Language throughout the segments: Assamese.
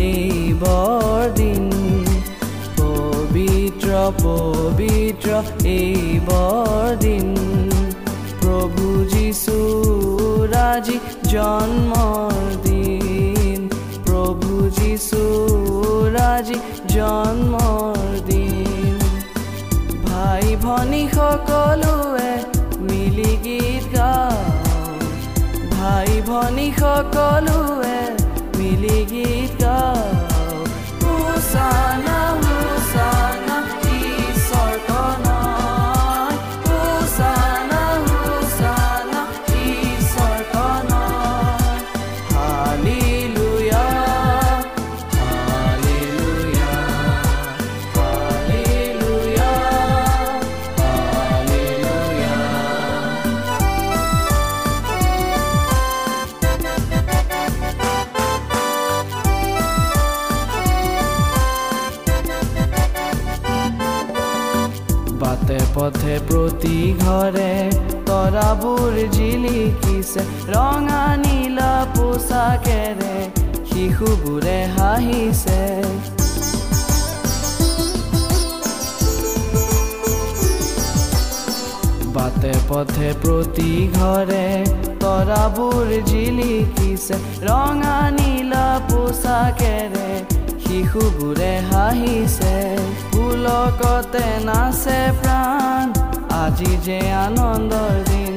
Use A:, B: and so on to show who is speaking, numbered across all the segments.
A: এই বৰদিন পবিত্ৰ পবিত্ৰ এই বৰদিন প্ৰভু যীশু ৰাজি জন্মৰ দিন। প্ৰভু যীশু ৰাজি জন্মৰ দিন। ভাই ভনী সকলোৱে মিলি গীত গাওঁ ভাই ভনী জিলিকিছে ৰঙা নীলা পোচাকেৰে শিশুবোৰে হাঁহিছে বাটে পথে প্ৰতি ঘৰে তৰাবোৰ জিলিকিছে ৰঙা নীলা পোচাকেৰে শিশুবোৰে হাঁহিছে পুলকতে নাচে প্ৰাণ আজি যে আনন্দৰ দিন।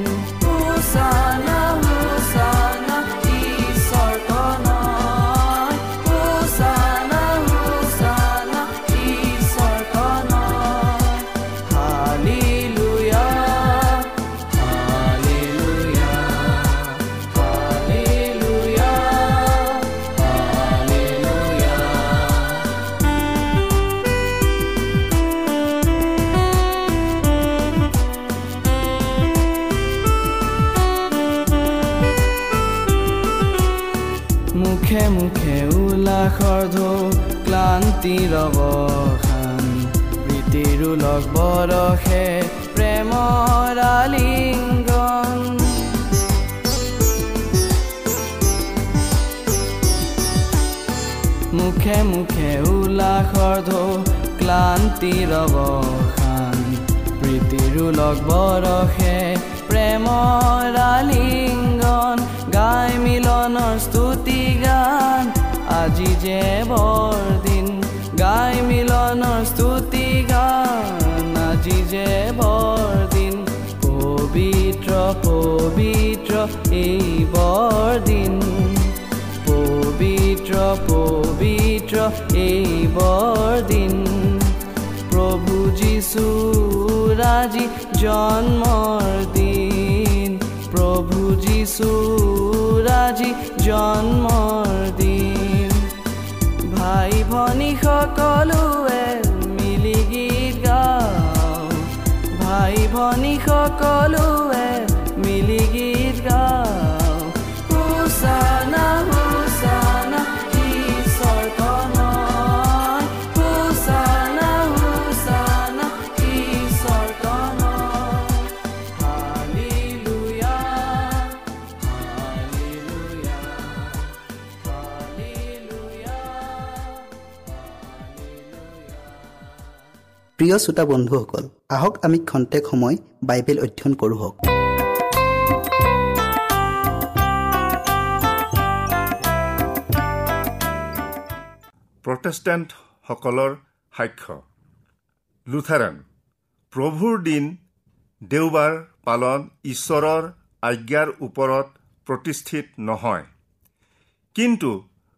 A: বৰষে প্ৰেমৰ আলিংগন মুখে মুখে উল্লাসৰ ঢৌ ক্লান্তিৰ অৱসান। প্ৰীতিৰো লগ বৰষে প্ৰেমৰ আলিংগন গাই মিলনৰ স্তুতি গান। আজি যে বৰদিন গাই মিলনৰ স্তুতি গান। যে বৰদিন পবিত্ৰ পবিত্ৰ এই বৰদিন পবিত্ৰ পবিত্ৰ এই বৰদিন প্ৰভু যীশু ৰাজি জন্মৰ দিন। প্ৰভু যীশু ৰাজি জন্মৰ দিন। ভাই ভনী সকলোৱে
B: প্ৰিয় শ্ৰোতা বন্ধুসকল আহক আমি খন্তেক সময় বাইবেল অধ্যয়ন কৰোঁ
C: প্ৰটেষ্টেণ্টসকলৰ সাক্ষ্য। লুথাৰান প্ৰভুৰ দিন দেওবাৰ পালন ঈশ্বৰৰ আজ্ঞাৰ ওপৰত প্ৰতিষ্ঠিত নহয়। কিন্তু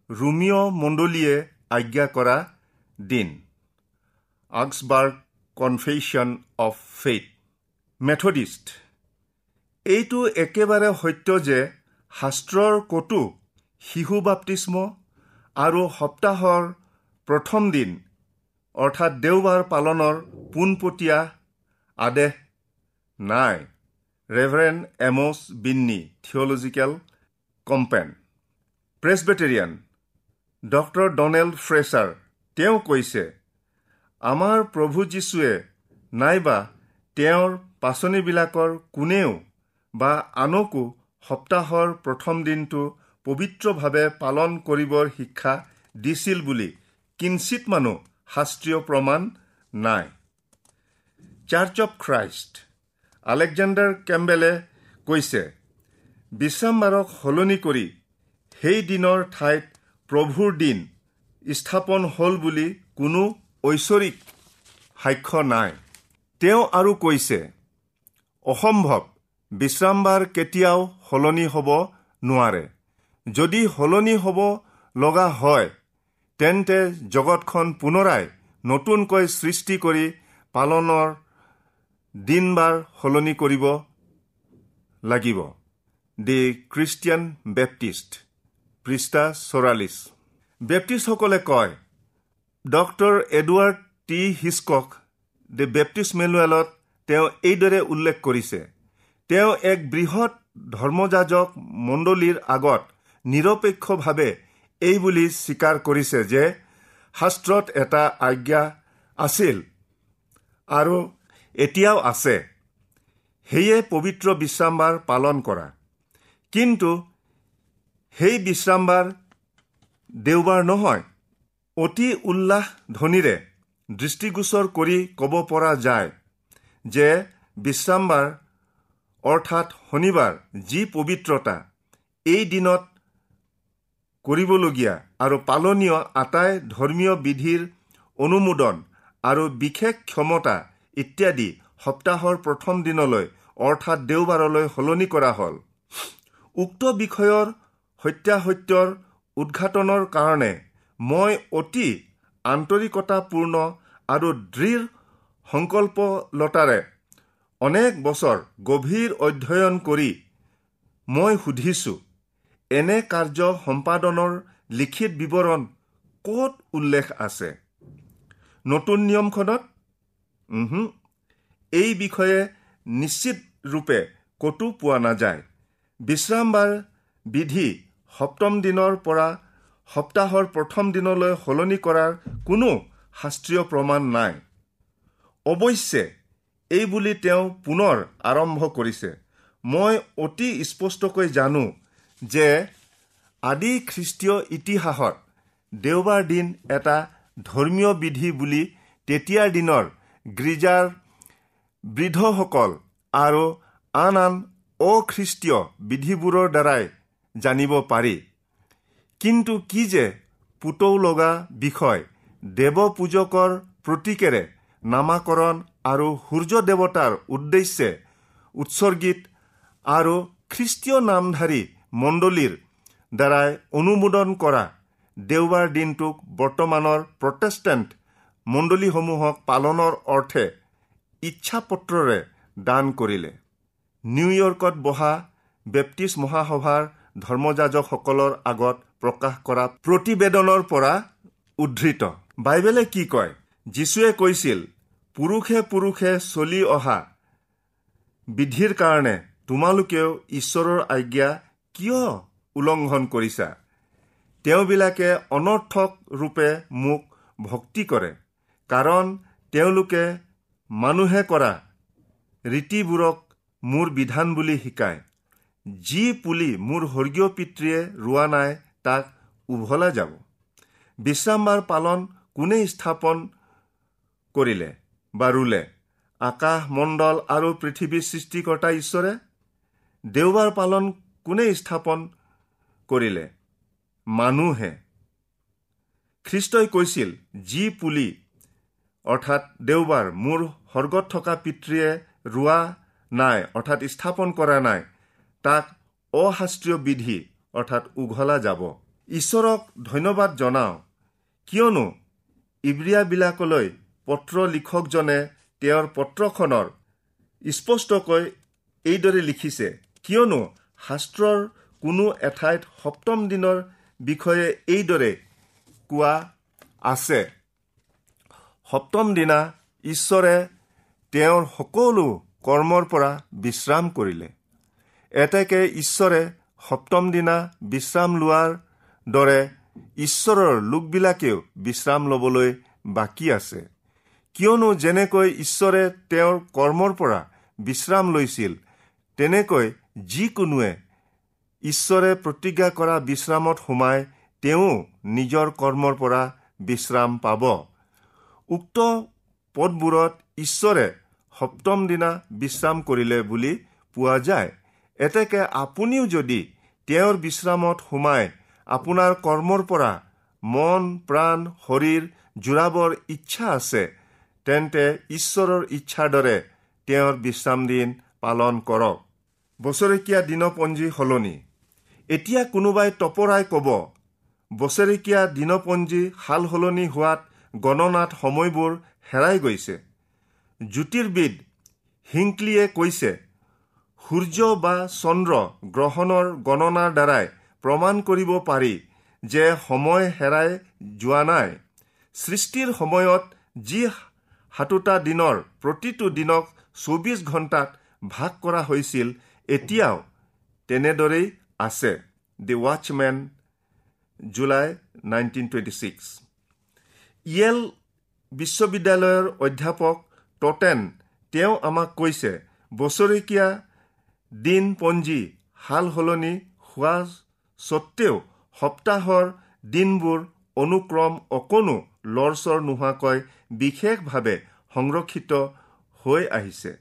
C: ৰোমিঅ মণ্ডলীয়ে আজ্ঞা কৰা দিন। Augsburg Confession of Faith Methodist এইটো একেবাৰে সত্য যে শাস্ত্ৰৰ ক'তো শিশু বাপ্তিস্ম আৰু সপ্তাহৰ প্ৰথম দিন অৰ্থাৎ দেওবাৰ পালনৰ পোনপটীয়া আদেশ নাই। Reverend Amos Binney theological compend Presbyterian doctor Donald Fraser তেওঁ কৈছে আমাৰ প্ৰভু যীশুৱে নাইবা তেওঁৰ পাচনিবিলাকৰ কোনেও বা আনকো সপ্তাহৰ প্ৰথম দিনটো পবিত্ৰভাৱে পালন কৰিবৰ শিক্ষা দিছিল বুলি কিঞ্চিত মানুহ শাস্ত্ৰীয় প্ৰমাণ নাই। চাৰ্চ অৱ খ্ৰাইষ্ট আলেকজেণ্ডাৰ কেম্বেলে কৈছে বিশ্ৰামবাৰক সলনি কৰি সেই দিনৰ ঠাইত প্ৰভুৰ দিন স্থাপন হ'ল বুলি কোনো ঐশ্বৰিক সাক্ষ্য নাই। তেওঁ আৰু কৈছে অসম্ভৱ বিশ্ৰামবাৰ কেতিয়াও সলনি হ'ব নোৱাৰে। যদি সলনি হ'ব লগা হয় তেন্তে জগতখন পুনৰাই নতুনকৈ সৃষ্টি কৰি পালনৰ দিনবাৰ সলনি কৰিব লাগিব। দি খ্ৰীষ্টিয়ান বেপ্টিষ্ট পৃষ্ঠা চৌৰাল্লিছ। বেপ্টিষ্টসকলে কয় doctor Edward T Hiscox the Baptist মেনুৱেলত তেওঁ এইদৰে উল্লেখ কৰিছে তেওঁ এক বৃহৎ ধৰ্মযাজক মণ্ডলীৰ আগত নিৰপেক্ষভাৱে এই বুলি স্বীকাৰ কৰিছে যে শাস্ত্ৰত এটা আজ্ঞা আছিল আৰু এতিয়াও আছে। সেয়ে পবিত্ৰ বিশ্ৰামবাৰ পালন কৰা। কিন্তু সেই বিশ্ৰামবাৰ দেওবাৰ নহয় অতি উল্লাস ধ্বনিৰে দৃষ্টিগোচৰ কৰি ক'ব পৰা যায় যে বিশ্ৰামবাৰ অৰ্থাৎ শনিবাৰ যি পবিত্ৰতা এই দিনত কৰিবলগীয়া আৰু পালনীয় আটাই ধৰ্মীয় বিধিৰ অনুমোদন আৰু বিশেষ ক্ষমতা ইত্যাদি সপ্তাহৰ প্ৰথম দিনলৈ অৰ্থাৎ দেওবাৰলৈ সলনি কৰা হ'ল। উক্ত বিষয়ৰ সত্যাসত্যৰ উদঘাটনৰ কাৰণে মই অতি আন্তৰিকতাপূৰ্ণ আৰু দৃঢ় সংকল্পলতাৰে অনেক বছৰ গভীৰ অধ্যয়ন কৰি মই সুধিছো এনে কাৰ্য সম্পাদনৰ লিখিত বিৱৰণ ক'ত উল্লেখ আছে? নতুন নিয়মখনত? এই বিষয়ে নিশ্চিত ৰূপে ক'তো পোৱা নাযায়। বিশ্ৰামবাৰ বিধি সপ্তম দিনৰ পৰা সপ্তাহৰ প্ৰথম দিনলৈ সলনি কৰাৰ কোনো শাস্ত্ৰীয় প্ৰমাণ নাই। অৱশ্যে এই বুলি তেওঁ পুনৰ আৰম্ভ কৰিছে। মই অতি স্পষ্টকৈ জানো যে আদি খ্ৰীষ্টীয় ইতিহাসত দেওবাৰ দিন এটা ধৰ্মীয় বিধি বুলি তেতিয়াৰ দিনৰ গীৰ্জাৰ বৃদ্ধসকল আৰু আন আন অখ্ৰীষ্টীয় বিধিবোৰৰ দ্বাৰাই জানিব পাৰি। কিন্তু কি যে পুতৌ লগা বিষয় দেৱ পূজকৰ প্ৰতীকেৰে নামাকৰণ আৰু সূৰ্য দেৱতাৰ উদ্দেশ্যে উৎসৰ্গিত আৰু খ্ৰীষ্টীয় নামধাৰী মণ্ডলীৰ দ্বাৰাই অনুমোদন কৰা দেওবাৰ দিনটোক বৰ্তমানৰ প্ৰটেষ্টেণ্ট মণ্ডলীসমূহক পালনৰ অৰ্থে ইচ্ছাপত্ৰৰে দান কৰিলে। নিউয়ৰ্কত বহা বেপ্টিষ্ট মহাসভাৰ ধৰ্মযাজকসকলৰ আগত প্ৰকাশ কৰা প্ৰতিবেদনৰ পৰা উদ্ধৃত। বাইবেলে কি কয়? যীশুৱে কৈছিল পুৰুষে পুৰুষে চলি অহা বিধিৰ কাৰণে তোমালোকেও ঈশ্বৰৰ আজ্ঞা কিয় উলংঘন কৰিছা? তেওঁবিলাকে অনৰ্থক ৰূপে মোক ভক্তি কৰে কাৰণ তেওঁলোকে মানুহে কৰা ৰীতিবোৰক মোৰ বিধান বুলি শিকায়। যি পুলি মোৰ স্বৰ্গীয় পিতৃয়ে ৰোৱা নাই তাক উভলা যাব। বিশ্ৰামবাৰ পালন কোনে স্থাপন কৰিলে বা ৰুলে? আকাশ মণ্ডল আৰু পৃথিৱীৰ সৃষ্টিকৰ্তা ঈশ্বৰে? দেওবাৰ পালন কোনে স্থাপন কৰিলে? মানুহে। খ্ৰীষ্টই কৈছিল যি পুলি অৰ্থাৎ দেওবাৰ মোৰ স্বৰ্গত থকা পিতৃয়ে ৰোৱা নাই অৰ্থাৎ স্থাপন কৰা নাই তাক অশাস্ত্ৰীয় বিধি অৰ্থাৎ উঘলা যাব। ঈশ্বৰক ধন্যবাদ জনাওঁ। কিয়নো ইব্ৰিয়াবিলাকলৈ পত্ৰ লিখকজনে তেওঁৰ পত্ৰখনৰ স্পষ্টকৈ এইদৰে লিখিছে কিয়নো শাস্ত্ৰৰ কোনো এঠাইত সপ্তম দিনৰ বিষয়ে এইদৰে কোৱা আছে সপ্তম দিনা ঈশ্বৰে তেওঁৰ সকলো কৰ্মৰ পৰা বিশ্ৰাম কৰিলে। এতেকে ঈশ্বৰে সপ্তম দিনা বিশ্ৰাম লোৱাৰ দৰে ঈশ্বৰৰ লোকবিলাকেও বিশ্ৰাম ল'বলৈ বাকী আছে। কিয়নো যেনেকৈ ঈশ্বৰে তেওঁৰ কৰ্মৰ পৰা বিশ্ৰাম লৈছিল তেনেকৈ যিকোনোৱে ঈশ্বৰে প্ৰতিজ্ঞা কৰা বিশ্ৰামত সোমাই তেওঁ নিজৰ কৰ্মৰ পৰা বিশ্ৰাম পাব। উক্ত পদবোৰত ঈশ্বৰে সপ্তম দিনা বিশ্ৰাম কৰিলে বুলি পোৱা যায়। এতেকে আপুনিও যদি তেওঁৰ বিশ্ৰামত সোমাই আপোনাৰ কৰ্মৰ পৰা মন প্ৰাণ শৰীৰ জোৰাবৰ ইচ্ছা আছে তেন্তে ঈশ্বৰৰ ইচ্ছাৰ দৰে তেওঁৰ বিশ্ৰাম দিন পালন কৰক। বছৰেকীয়া দিনপঞ্জী সলনি। এতিয়া কোনোবাই তপৰাই ক'ব বছৰেকীয়া দিনপঞ্জী সাল সলনি হোৱাত গণনাত সময়বোৰ হেৰাই গৈছে। জ্যোতিৰ্বিদ হিংক্লিয়ে কৈছে সূৰ্য বা চন্দ্ৰ গ্ৰহণৰ গণনাৰ দ্বাৰাই প্ৰমাণ কৰিব পাৰি যে সময় হেৰাই যোৱা নাই। সৃষ্টিৰ সময়ত যি সাতোটা দিনৰ প্ৰতিটো দিনক চৌবিছ ঘণ্টাত ভাগ কৰা হৈছিল এতিয়াও তেনেদৰেই আছে। The Watchman July nineteen twenty six. Yale বিশ্ববিদ্যালয়ৰ অধ্যাপক টটেন তেওঁ আমাক কৈছে বছৰেকীয়া দিনপঞ্জী সাল সলনি হোৱা স্বত্তেও সপ্তাহৰ দিনবোৰ অনুক্ৰম অকণো লৰচৰ নোহোৱাকৈ বিশেষভাৱে সংৰক্ষিত হৈ আহিছে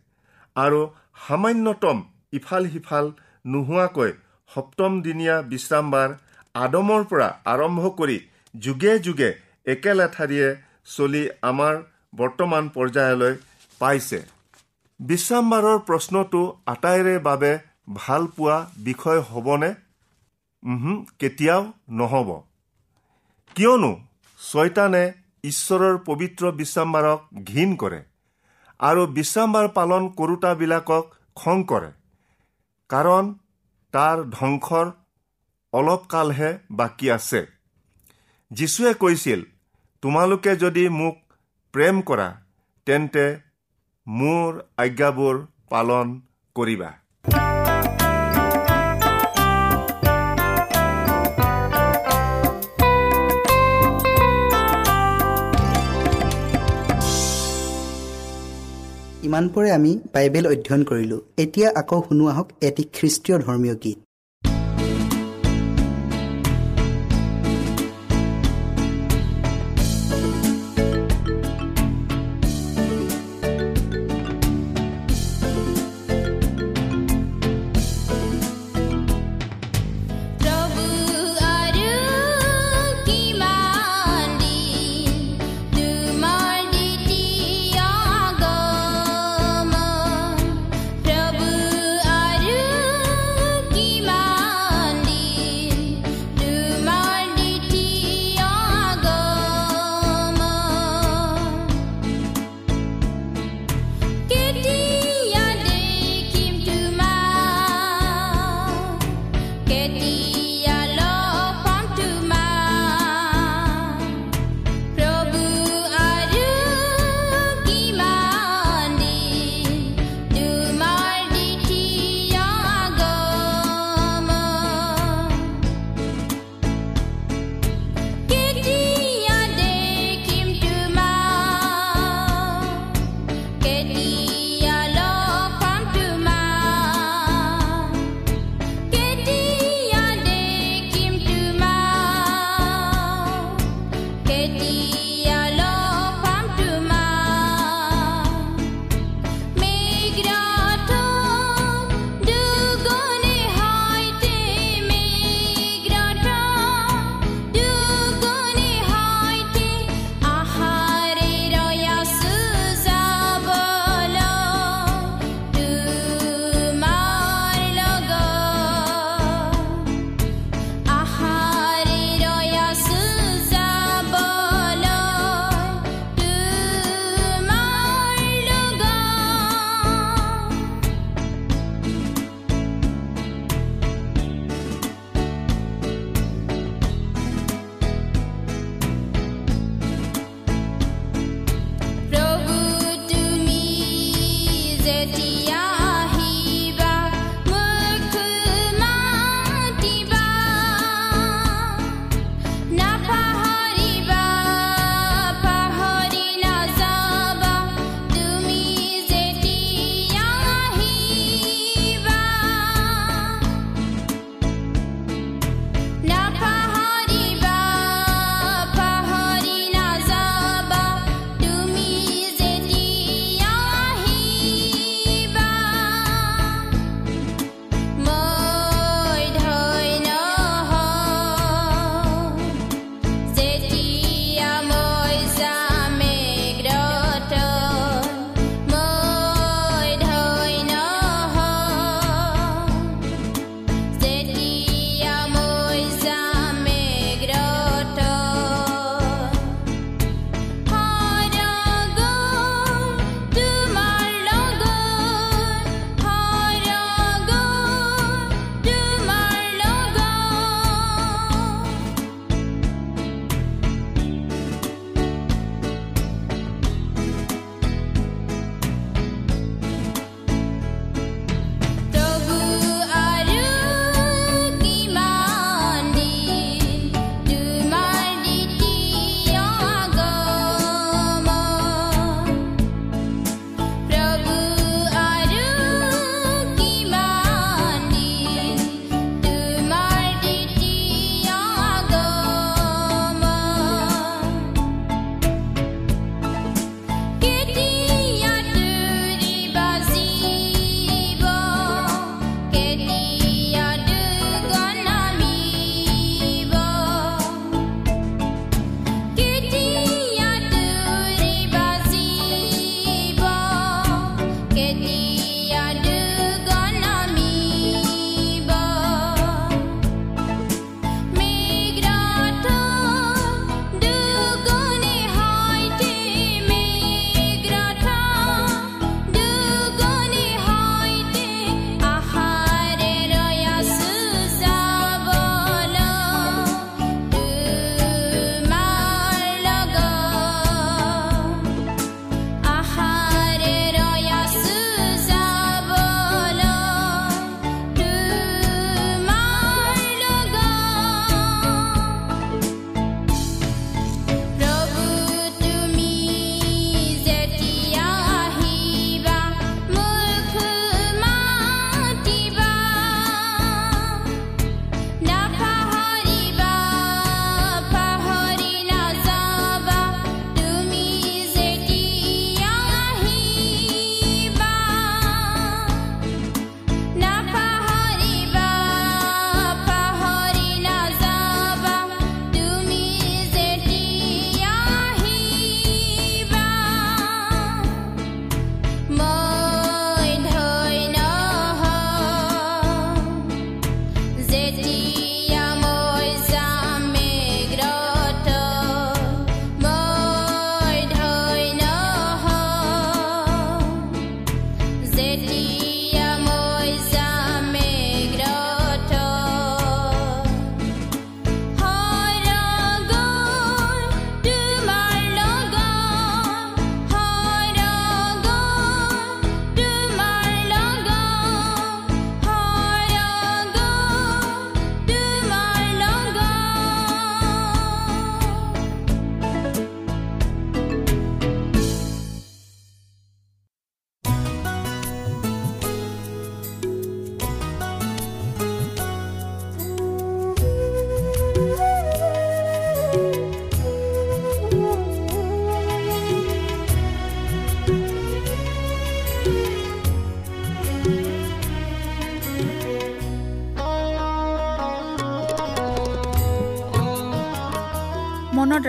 C: আৰু সামান্যতম ইফাল সিফাল নোহোৱাকৈ সপ্তম দিনীয়া বিশ্ৰামবাৰ আদমৰ পৰা আৰম্ভ কৰি যুগে যুগে একে লেঠাৰিয়ে চলি আমাৰ বৰ্তমান পৰ্যায়লৈ পাইছে। বিশ্ৰামবাৰৰ প্ৰশ্নটো আটাইৰে বাবে ভাল পোৱা বিষয় হ'বনে? কেতিয়াও নহ'ব। কিয়নো ছয়তানে ঈশ্বৰৰ পবিত্ৰ বিশ্ৰামবাৰক ঘীন কৰে আৰু বিশ্ৰামবাৰ পালন কৰোতাবিলাকক খং কৰে কাৰণ তাৰ ধ্বংসৰ অলপ কালহে বাকী আছে। যীশুৱে কৈছিল তোমালোকে যদি মোক প্ৰেম কৰা তেন্তে মোৰ আজ্ঞাবোৰ পালন কৰিবা।
B: ইমানপৰে আমি বাইবেল অধ্যয়ন কৰিলোঁ। এতিয়া আকৌ শুনো আহক এটি খ্ৰীষ্টীয় ধৰ্মীয় গীত।